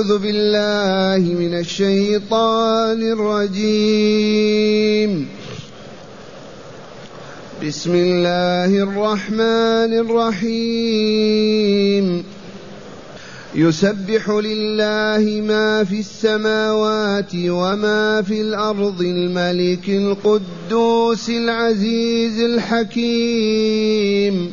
أعوذ بالله من الشيطان الرجيم. بسم الله الرحمن الرحيم. يسبح لله ما في السماوات وما في الأرض الملك القدوس العزيز الحكيم.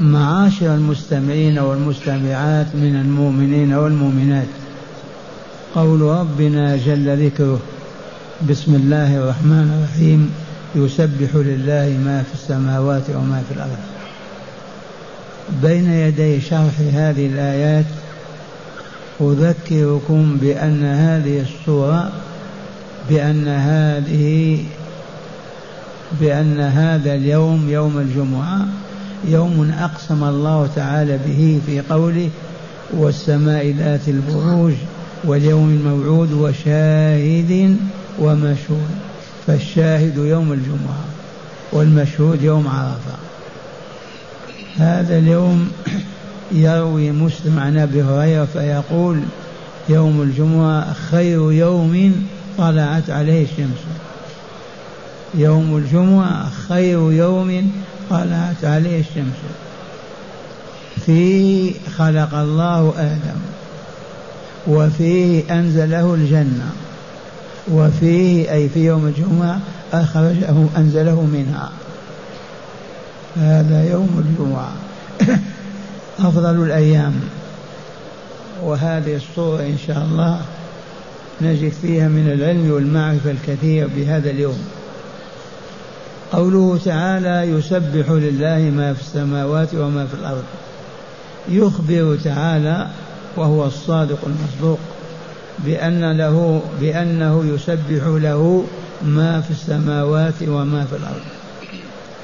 معاشر المستمعين والمستمعات من المؤمنين والمؤمنات. قول ربنا جل ذكره بسم الله الرحمن الرحيم يسبح لله ما في السماوات وما في الأرض. بين يدي شرح هذه الآيات أذكركم بأن هذه السورة بأن هذه بأن هذا اليوم يوم الجمعة يوم أقسم الله تعالى به في قوله والسماء ذات البروج واليوم الموعود وشاهد ومشهود فالشاهد يوم الجمعة والمشهود يوم عرفة. هذا اليوم يروي مسلم عن أبي هريرة فيقول يوم الجمعة خير يوم طلعت عليه الشمس. يوم الجمعة خير يوم طلعت عليه الشمس. فيه خلق الله آدم وفيه أنزله الجنة وفيه أي في يوم الجمعة أخرجه أنزله منها. هذا يوم الجمعة. أفضل الأيام. وهذه الصورة إن شاء الله نجد فيها من العلم والمعرفة الكثير بهذا اليوم. قوله تعالى يسبح لله ما في السماوات وما في الأرض. يخبر تعالى وهو الصادق المصدوق بأن له بأنه يسبح له ما في السماوات وما في الأرض.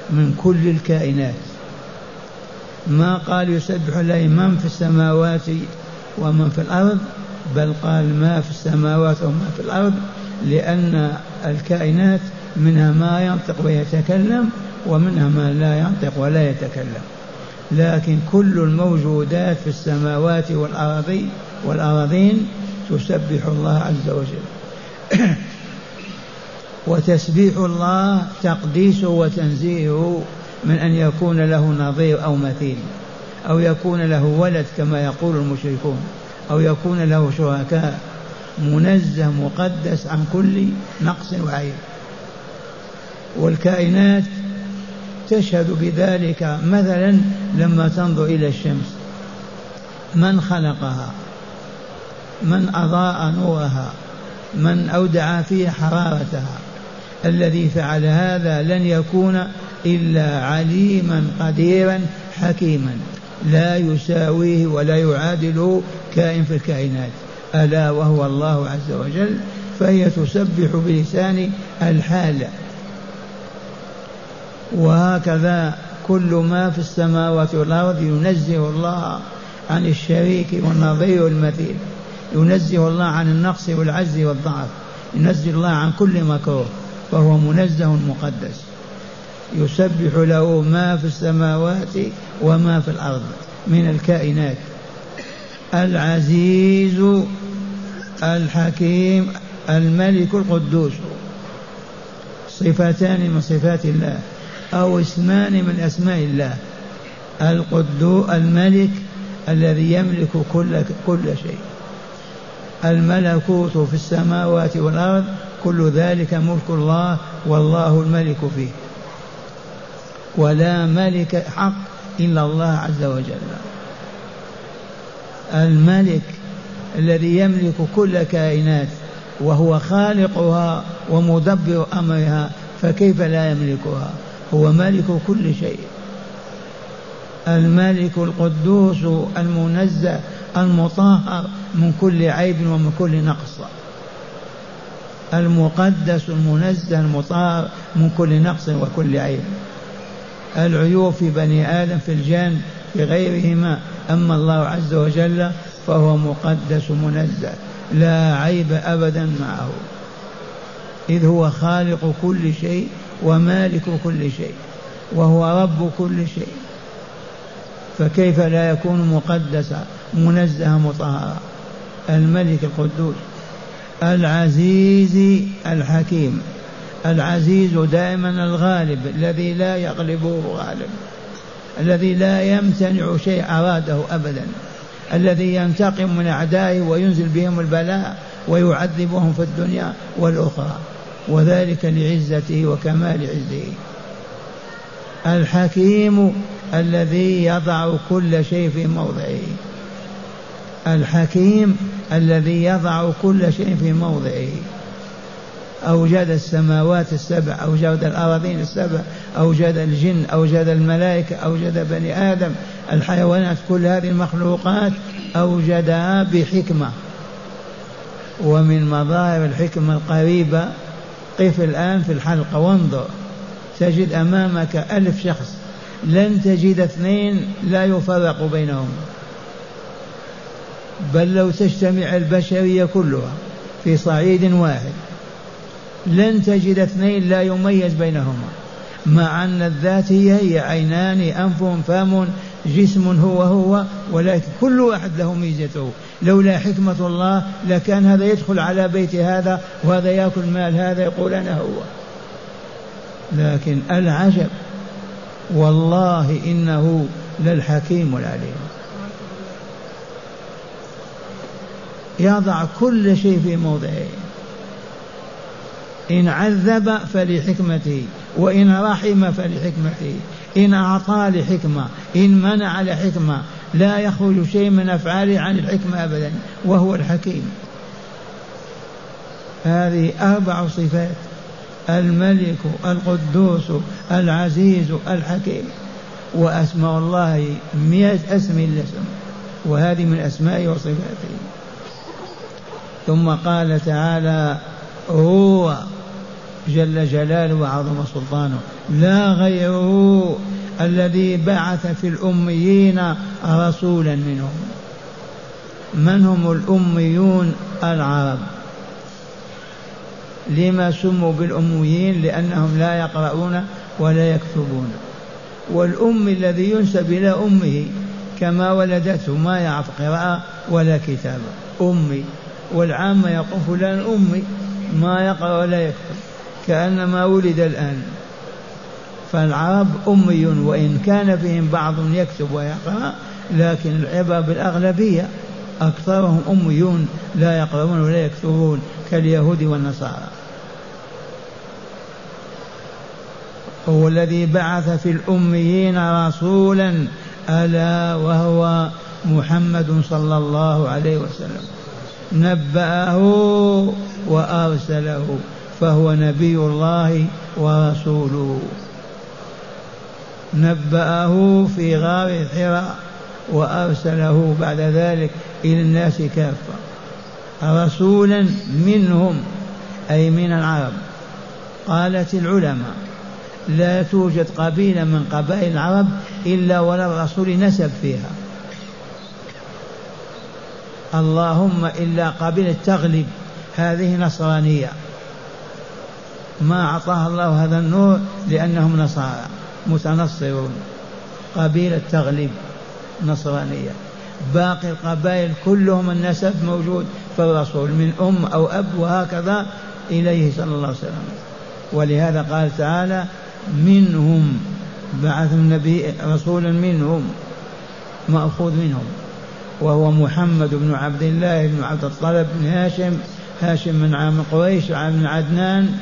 من كل الكائنات. ما قال يسبح له من في السماوات ومن في الأرض بل قال ما في السماوات وما في الأرض لأن الكائنات منها ما ينطق ويتكلم ومنها ما لا ينطق ولا يتكلم. لكن كل الموجودات في السماوات والأراضي والأراضين تسبح الله عز وجل. وتسبيح الله تقديسه وتنزيهه من أن يكون له نظير أو مثيل أو يكون له ولد كما يقول المشركون أو يكون له شركاء. منزه مقدس عن كل نقص وعيب. والكائنات تشهد بذلك مثلا لما تنظر إلى الشمس. من خلقها؟ من أضاء نورها؟ من أودع فيها حرارتها؟ الذي فعل هذا لن يكون إلا عليما قديرا حكيما. لا يساويه ولا يعادله كائن في الكائنات. ألا وهو الله عز وجل فهي تسبح بلسان الحال. وهكذا كل ما في السماوات والأرض ينزه الله عن الشريك والنظير والمثيل. ينزه الله عن النقص والعجز والضعف. ينزه الله عن كل مكروه. فهو منزه مقدس. يسبح له ما في السماوات وما في الأرض من الكائنات. العزيز الحكيم الملك القدوس. صفتان من صفات الله. أو اسمان من أسماء الله. القدو الملك الذي يملك كل كل شيء. الملكوت في السماوات والأرض كل ذلك ملك الله والله الملك فيه. ولا ملك حق إلا الله عز وجل. الملك الذي يملك كل كائنات وهو خالقها ومدبر أمرها فكيف لا يملكها؟ هو مالك كل شيء. الملك القدوس المنزه المطهر من كل عيب ومن كل نقص. المقدس المنزه المطهر من كل نقص وكل عيب. العيوب في بني آدم في الجان في غيرهما. أما الله عز وجل فهو مقدس منزه لا عيب ابدا معه. إذ هو خالق كل شيء ومالك كل شيء وهو رب كل شيء. فكيف لا يكون مقدسا منزها مطهرا؟ الملك القدوس العزيز الحكيم العزيز دائما الغالب الذي لا يغلبه غالب الذي لا يمتنع شيء أراده أبدا الذي ينتقم من أعدائه وينزل بهم البلاء ويعذبهم في الدنيا والأخرى. وذلك لعزته وكمال عزه. الحكيم الذي يضع كل شيء في موضعه. الحكيم الذي يضع كل شيء في موضعه. أوجد السماوات السبع أوجد الأراضين السبع أوجد الجن أوجد الملائكة أوجد بني آدم الحيوانات كل هذه المخلوقات أوجدها بحكمة. ومن مظاهر الحكمة القريبة قف الآن في الحلقة. وانظر تجد أمامك ألف شخص لن تجد اثنين لا يفرق بينهم. بل لو تجتمع البشرية كلها في صعيد واحد لن تجد اثنين لا يميز بينهما مع أن الذات هي هي عينان أنف فم جسم هو هو ولكن كل واحد له ميزته. لولا حكمة الله لكان هذا يدخل على بيت هذا وهذا يأكل مال هذا يقول أنا هو. لكن العجب والله إنه للحكيم العليم. يضع كل شيء في موضعه. إن عذب فلحكمته وإن رحم فلحكمته. إن أعطى لحكمة إن منع لحكمة لا يخرج شيء من أفعاله عن الحكمة أبدا وهو الحكيم. هذه أربع صفات الملك القدوس العزيز الحكيم. وأسماء الله مئة أسم لسم وهذه من أسمائه وصفاته. ثم قال تعالى هو جل جلاله وعظم سلطانه. لا غيره الذي بعث في الأميين رسولا منهم. من هم الأميون؟ العرب. لما سموا بالأميين؟ لأنهم لا يقرؤون ولا يكتبون. والأم الذي ينسب إلى أمه كما ولدته ما يعرف قراءة ولا كتابة. أمي. والعامة يقول فلان أمي ما يقرأ ولا يكتب. كأنما ولد الآن. فالعرب أمي وإن كان فيهم بعض يكتب ويقرأ لكن العبرة بالأغلبية أكثرهم أميون لا يقرؤون ولا يكتبون كاليهود والنصارى. هو الذي بعث في الأميين رسولا ألا وهو محمد صلى الله عليه وسلم. نبأه وأرسله. فهو نبي الله ورسوله. نبأه في غار حراء وأرسله بعد ذلك إلى الناس كافة. رسولا منهم أي من العرب. قالت العلماء لا توجد قبيلة من قبائل العرب إلا وللرسول نسب فيها. اللهم إلا قبيلة تغلب هذه نصرانية. ما أعطاها الله هذا النور لأنهم نصارى متنصرون قبيلة تغلب نصرانية. باقي القبائل كلهم النسب موجود في الرسول من أم أو أب وهكذا إليه صلى الله عليه وسلم. ولهذا قال تعالى منهم بعث النبي رسولا منهم مأخوذ منهم وهو محمد بن عبد الله بن عبد الطلب بن هاشم هاشم من عام قريش من عدنان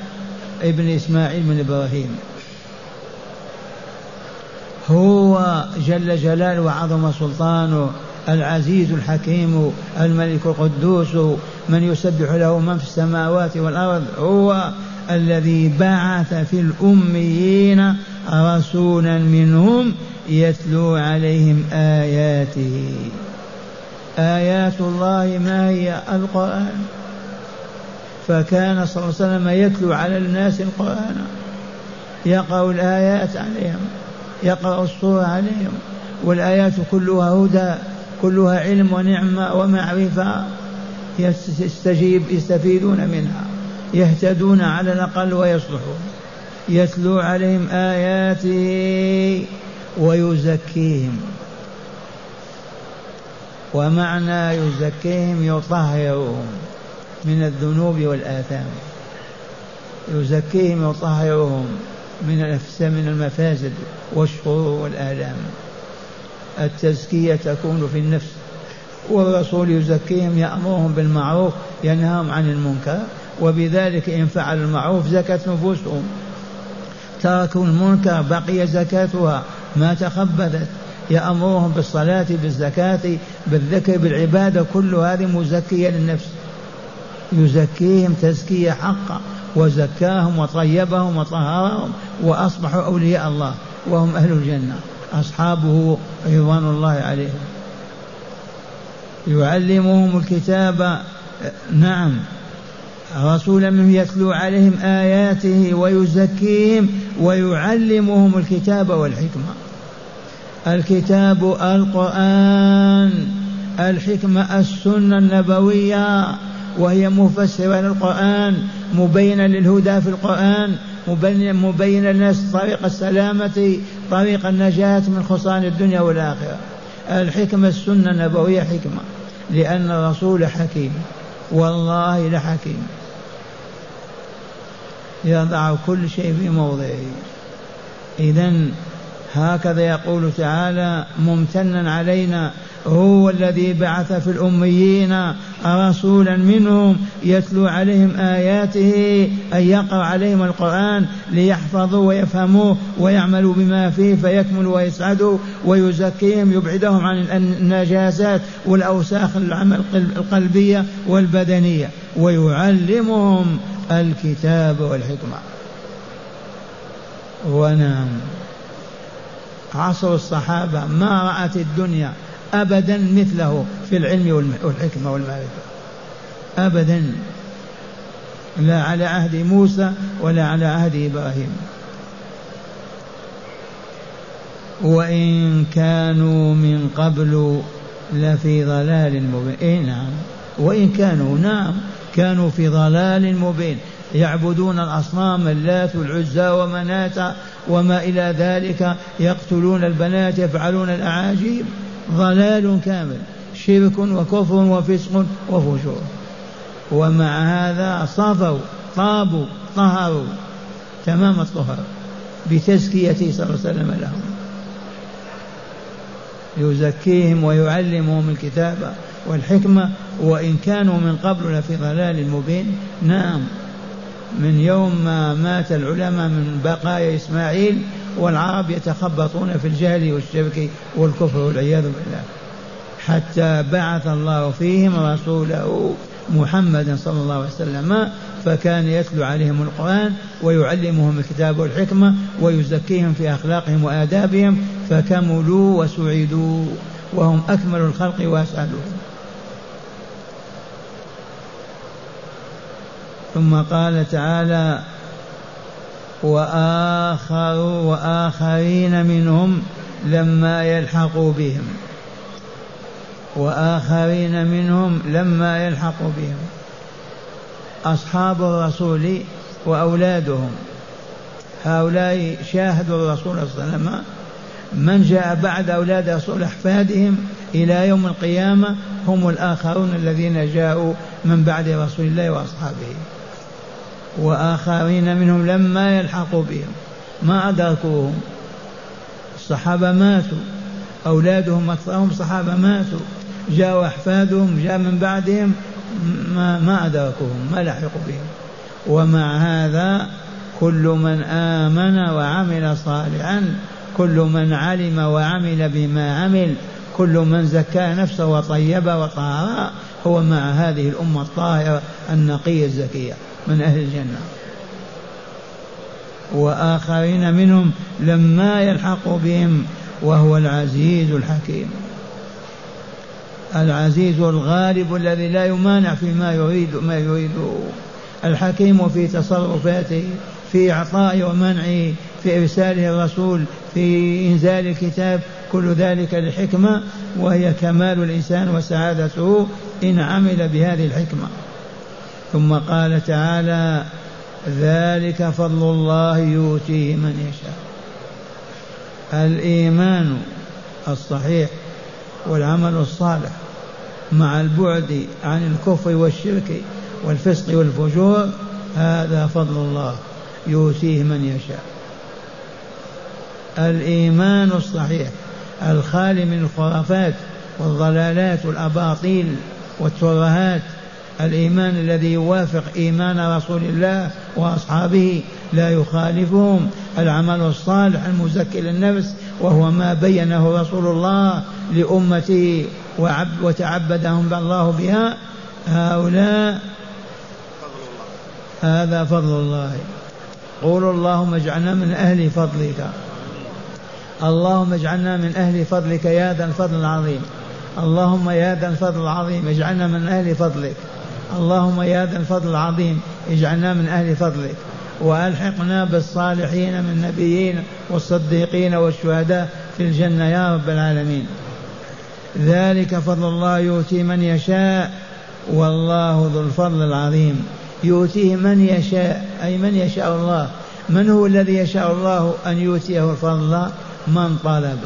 ابن إسماعيل بن إبراهيم. هو جل جلاله وعظم سلطانه العزيز الحكيم الملك القدوس من يسبح له من في السماوات والأرض هو الذي بعث في الأميين رسولا منهم يتلو عليهم آياته. آيات الله ما هي؟ القرآن. فكان صلى الله عليه وسلم يتلو على الناس القرآن. يقرأ الآيات عليهم. يقرأ الصور عليهم. والآيات كلها هدى كلها علم ونعمة ومعرفة يستجيب يستفيدون منها. يهتدون على الأقل ويصلحون. يتلو عليهم آياته ويزكيهم. ومعنى يزكيهم يطهرهم. من الذنوب والآثام. يزكيهم يطهرهم من من المفاسد والشرور والآلام. التزكية تكون في النفس. والرسول يزكيهم يأمرهم بالمعروف ينهاهم عن المنكر وبذلك إن فعلوا المعروف زكت نفوسهم. تركوا المنكر بقي زكاتها. ما تخبثت. يأمرهم بالصلاة بالزكاة بالذكر بالعبادة كل هذه مزكية للنفس. يزكيهم تزكية حقا وزكاهم وطيبهم وطهرهم وأصبحوا أولياء الله وهم أهل الجنة. أصحابه رضوان الله عليهم. يعلمهم الكتاب نعم. رسولا منه يتلو عليهم آياته ويزكيهم ويعلمهم الكتاب والحكمة. الكتاب القرآن الحكمة السنة النبوية. وهي مفسرة للقرآن مبينة للهدى في القرآن مبين الناس طريق السلامة طريق النجاة من خسران الدنيا والآخرة. الحكمة السنة النبوية حكمة لأن الرسول حكيم والله لحكيم. يضع كل شيء في موضعه. إذا هكذا يقول تعالى ممتنا علينا هو الذي بعث في الأميين رسولا منهم يتلو عليهم آياته أن يقرأ عليهم القرآن ليحفظوا ويفهموه ويعملوا بما فيه فيكملوا ويسعدوا ويزكيهم يبعدهم عن النجاسات والأوساخ القلبية والبدنية ويعلمهم الكتاب والحكمة. ونعم. عصر الصحابة ما رأت الدنيا أبدا مثله في العلم والحكمة والمعرفة. أبدا. لا على عهد موسى ولا على عهد إبراهيم. وإن كانوا من قبل لفي ضلال مبين. إيه نعم. وإن كانوا نعم. كانوا في ضلال مبين. يعبدون الأصنام اللات والعزى ومناة وما إلى ذلك يقتلون البنات يفعلون الأعاجيب. ضلال كامل شرك وكفر وفسق وفجور. ومع هذا صفوا طابوا طهروا تمام الطهر بتزكيته صلى الله عليه وسلم لهم. يزكيهم ويعلمهم الكتاب والحكمة وإن كانوا من قبل لفي ضلال مبين. نعم من يوم ما مات العلماء من بقايا إسماعيل والعرب يتخبطون في الجهل والشرك والكفر والعياذ بالله. حتى بعث الله فيهم رسوله محمدا صلى الله عليه وسلم فكان يتلو عليهم القرآن ويعلمهم الكتاب والحكمة ويزكيهم في أخلاقهم وآدابهم فكملوا وسعدوا وهم أكمل الخلق وأسعدهم ثم قال تعالى وآخر وآخرين منهم لما يلحقوا بهم. وآخرين منهم لما يلحقوا بهم. أصحاب الرسول وأولادهم. هؤلاء شاهدوا الرسول صلى الله عليه وسلم من جاء بعد أولاد رسول أحفادهم إلى يوم القيامة هم الآخرون الذين جاءوا من بعد رسول الله وأصحابه. وآخرين منهم لما يلحقوا بهم ما أدركوهم. الصحابة ماتوا أولادهم أكثرهم صحابة ماتوا جاءوا أحفادهم جاء من بعدهم ما, ما أدركوهم ما لحقوا بهم. ومع هذا كل من آمن وعمل صالحا كل من علم وعمل بما عمل كل من زكى نفسه وطيب وطهر هو مع هذه الأمة الطاهرة النقية الزكية. من أهل الجنة. وآخرين منهم لما يلحق بهم وهو العزيز الحكيم. العزيز الغالب الذي لا يمانع فيما يريد ما يريده الحكيم في تصرفاته في إعطائه ومنعه في إرساله الرسول في إنزال الكتاب كل ذلك لحكمة وهي كمال الإنسان وسعادته إن عمل بهذه الحكمة. ثم قال تعالى ذلك فضل الله يؤتيه من يشاء. الإيمان الصحيح والعمل الصالح مع البعد عن الكفر والشرك والفسق والفجور هذا فضل الله يؤتيه من يشاء. الإيمان الصحيح الخالي من الخرافات والضلالات والأباطيل والترهات الإيمان الذي يوافق إيمان رسول الله وأصحابه لا يخالفهم. العمل الصالح المزكي للنفس وهو ما بينه رسول الله لأمته وتعبدهم الله بها. هؤلاء هذا فضل الله. قولوا اللهم اجعلنا من أهل فضلك. اللهم اجعلنا من أهل فضلك يا ذا الفضل العظيم. اللهم يا ذا الفضل العظيم اجعلنا من أهل فضلك. اللهم يا ذا الفضل العظيم اجعلنا من أهل فضلك وألحقنا بالصالحين من النبيين والصديقين والشهداء في الجنة يا رب العالمين. ذلك فضل الله يؤتي من يشاء والله ذو الفضل العظيم. يؤتيه من يشاء أي من يشاء الله. من هو الذي يشاء الله أن يؤتيه الفضل؟ من طلب.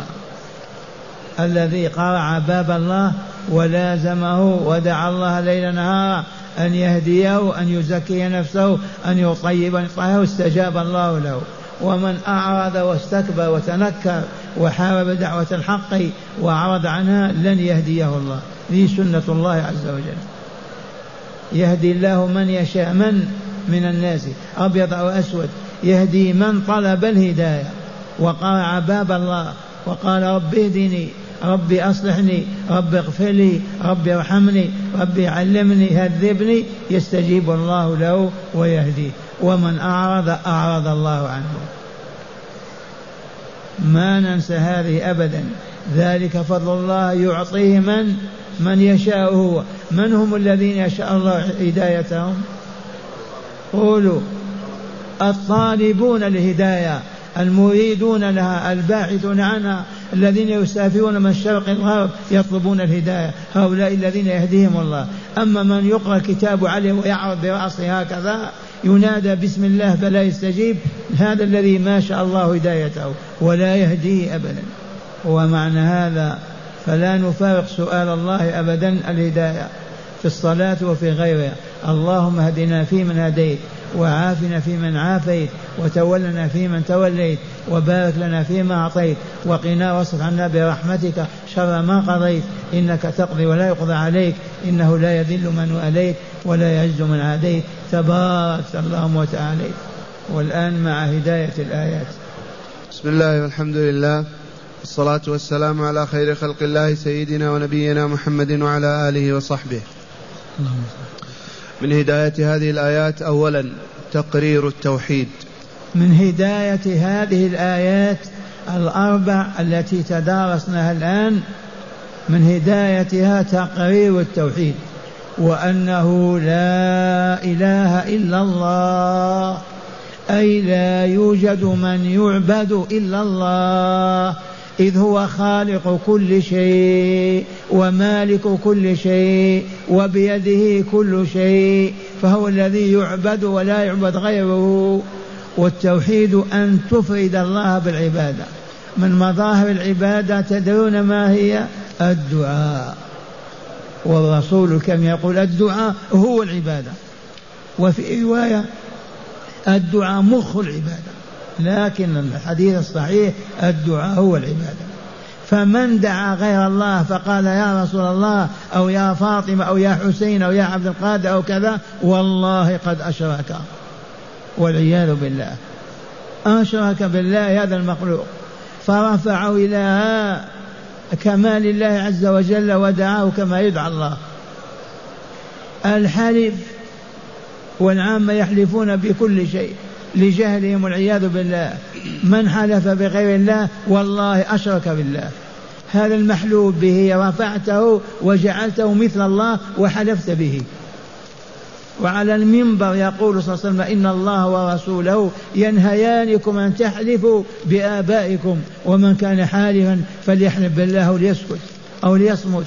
الذي قرع باب الله ولازمه ودعا الله ليل نهارا أن يهديه أن يزكي نفسه أن يطيب يطهر استجاب الله له. ومن أعرض واستكبر وتنكر وحارب دعوة الحق وأعرض عنها لن يهديه الله. ذي سنة الله عز وجل. يهدي الله من يشاء من؟ من الناس. أبيض أو أسود. يهدي من طلب الهداية. وقرع باب الله. وقال رب اهدني. ربي أصلحني رب اغفر لي ربي ارحمني ربي علمني هذبني يستجيب الله له ويهديه ومن أعرض أعرض الله عنه. ما ننسى هذه أبدا. ذلك فضل الله يعطيه من؟ من يشاء هو. من هم الذين يشاء الله هدايتهم؟ قولوا. الطالبون الهدايه المريدون لها الباحثون عنها. الذين يسافرون من الشرق الغرب يطلبون الهداية. هؤلاء الذين يهديهم الله. أما من يقرأ الكتاب عليه ويعرض برأسه هكذا ينادى بسم الله فلا يستجيب هذا الذي ما شاء الله هدايته ولا يهديه أبدا. ومعنى هذا فلا نفارق سؤال الله أبدا الهداية في الصلاة وفي غيرها. اللهم اهدنا فيمن هديت. وعافنا فيمن عافيت وتولنا فيمن توليت وبارك لنا فيما أعطيت وقنا واصرف عنا برحمتك شر ما قضيت. إنك تقضي ولا يقضى عليك إنه لا يذل من واليت ولا يعز من عاديت. تبارك اللهم وتعاليت. والآن مع هداية الآيات. بسم الله والحمد لله والصلاة والسلام على خير خلق الله سيدنا ونبينا محمد وعلى آله وصحبه. اللهم من هداية هذه الآيات أولا تقرير التوحيد. من هداية هذه الآيات الأربع التي تدارسناها الآن من هدايتها تقرير التوحيد وأنه لا إله إلا الله أي لا يوجد من يعبد إلا الله. إذ هو خالق كل شيء ومالك كل شيء وبيده كل شيء فهو الذي يعبد ولا يعبد غيره. والتوحيد أن تفرد الله بالعبادة. من مظاهر العبادة تدرون ما هي؟ الدعاء. والرسول كم يقول الدعاء؟ هو العبادة. وفي رواية الدعاء مخ العبادة. لكن الحديث الصحيح الدعاء هو العبادة. فمن دعا غير الله فقال يا رسول الله أو يا فاطمة أو يا حسين أو يا عبد القادر أو كذا والله قد أشرك. والعياذ بالله. أشرك بالله هذا المخلوق. فرفعه إلى كمال الله عز وجل ودعاه كما يدعى الله. الحلف والعامة يحلفون بكل شيء. لجهلهم والعياذ بالله. من حلف بغير الله والله أشرك بالله. هذا المحلوب به رفعته وجعلته مثل الله وحلفت به. وعلى المنبر يقول صلى الله عليه وسلم إن الله ورسوله ينهيانكم أن تحلفوا بآبائكم ومن كان حالفا فليحلف بالله ليسكت أو ليصمت.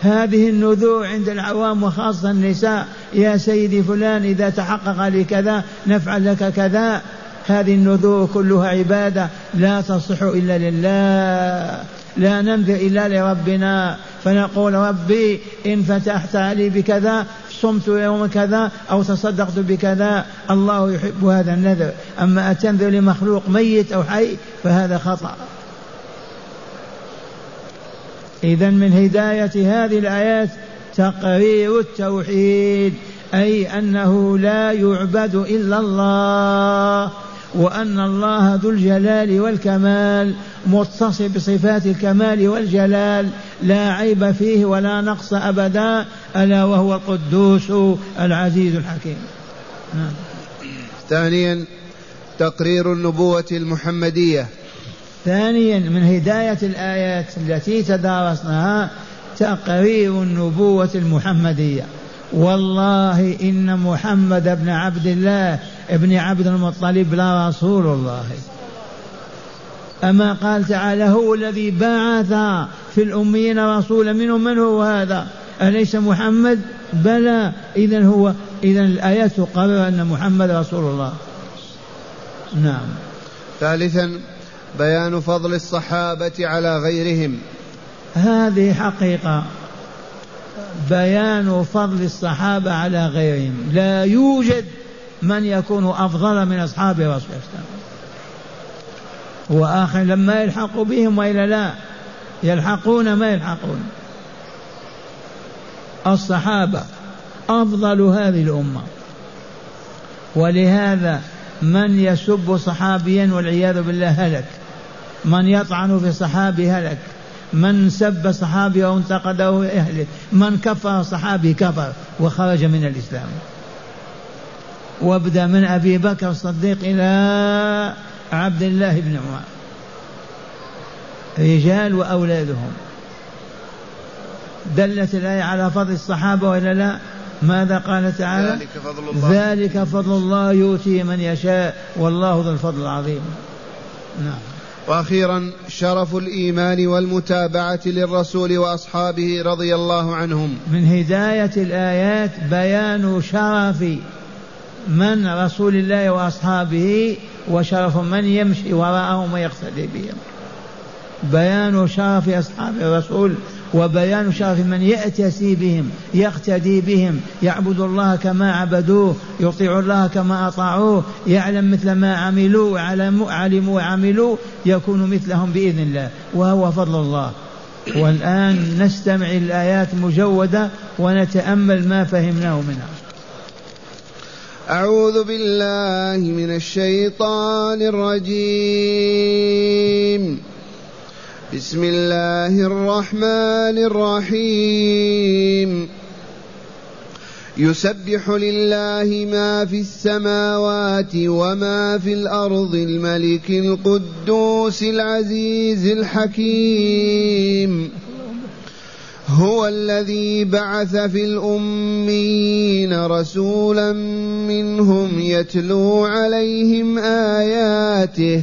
هذه النذور عند العوام وخاصة النساء. يا سيدي فلان إذا تحقق لي كذا نفعل لك كذا. هذه النذور كلها عبادة لا تصح إلا لله. لا ننذر إلا لربنا. فنقول ربي إن فتحت علي بكذا صمت يوم كذا أو تصدقت بكذا. الله يحب هذا النذر. أما أتنذر لمخلوق ميت أو حي فهذا خطأ. إذا من هداية هذه الآيات تقرير التوحيد أي أنه لا يعبد إلا الله وأن الله ذو الجلال والكمال متصف بصفات الكمال والجلال لا عيب فيه ولا نقص أبدا ألا وهو القدوس العزيز الحكيم نعم. ثانيا تقرير النبوة المحمدية ثانيا من هداية الآيات التي تدارسناها تقرير النبوة المحمدية. والله إن محمد بن عبد الله ابن عبد المطلب لرسول الله. أما قال تعالى هو الذي بعث في الأميين رسولا منهم من هو هذا؟ أليس محمد؟ بلى. إذا هو إذا الآيات تقرر أن محمد رسول الله. نعم. ثالثا بيان فضل الصحابة على غيرهم. هذه حقيقة. بيان فضل الصحابة على غيرهم. لا يوجد من يكون أفضل من أصحاب رسول الله وآخر لما يلحق بهم وإلا لا. يلحقون ما يلحقون. الصحابة أفضل هذه الأمة. ولهذا من يسب صحابيا والعياذ بالله هلك. من يطعن في صحابي هلك من سب صحابي أو انتقده يهلك من كفر صحابي كفر وخرج من الإسلام. وابدأ من أبي بكر الصديق إلى عبد الله بن عمر. رجال وأولادهم. دلت الآية على فضل الصحابة ولا لا؟ ماذا قال تعالى؟ ذلك فضل الله ذلك فضل الله يؤتي من يشاء. والله ذو الفضل العظيم. نعم. وأخيرا شرف الإيمان والمتابعة للرسول وأصحابه رضي الله عنهم. من هداية الآيات بيان شرف من رسول الله وأصحابه وشرف من يمشي وراءهم ويقتدي بهم. بيان شرف أصحاب الرسول وبيان شرف من يأتسي بهم يقتدي بهم يعبد الله كما عبدوه يطيع الله كما أطاعوه يعلم مثل ما عملوا علموا وعملوا يكون مثلهم بإذن الله وهو فضل الله. والآن نستمع الآيات مجودة ونتأمل ما فهمناه منها. أعوذ بالله من الشيطان الرجيم. بسم الله الرحمن الرحيم. يسبح لله ما في السماوات وما في الأرض الملك القدوس العزيز الحكيم. هو الذي بعث في الأميين رسولا منهم يتلو عليهم آياته.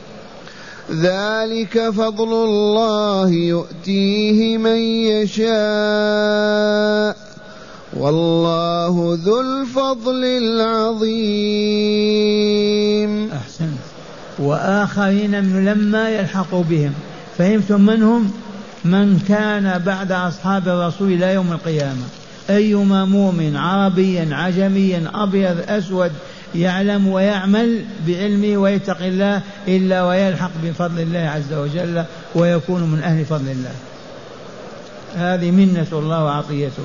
ذلك فضل الله يؤتيه من يشاء. والله ذو الفضل العظيم. أحسنت. وآخرين لما يلحقوا بهم. فهمتم من هم من كان بعد أصحاب الرسول إلى يوم القيامة. أيما مؤمن عربيا عجميا أبيض أسود يعلم ويعمل بعلمه ويتقي الله إلا ويلحق بفضل الله عز وجل ويكون من أهل فضل الله. هذه منة الله وعطيته.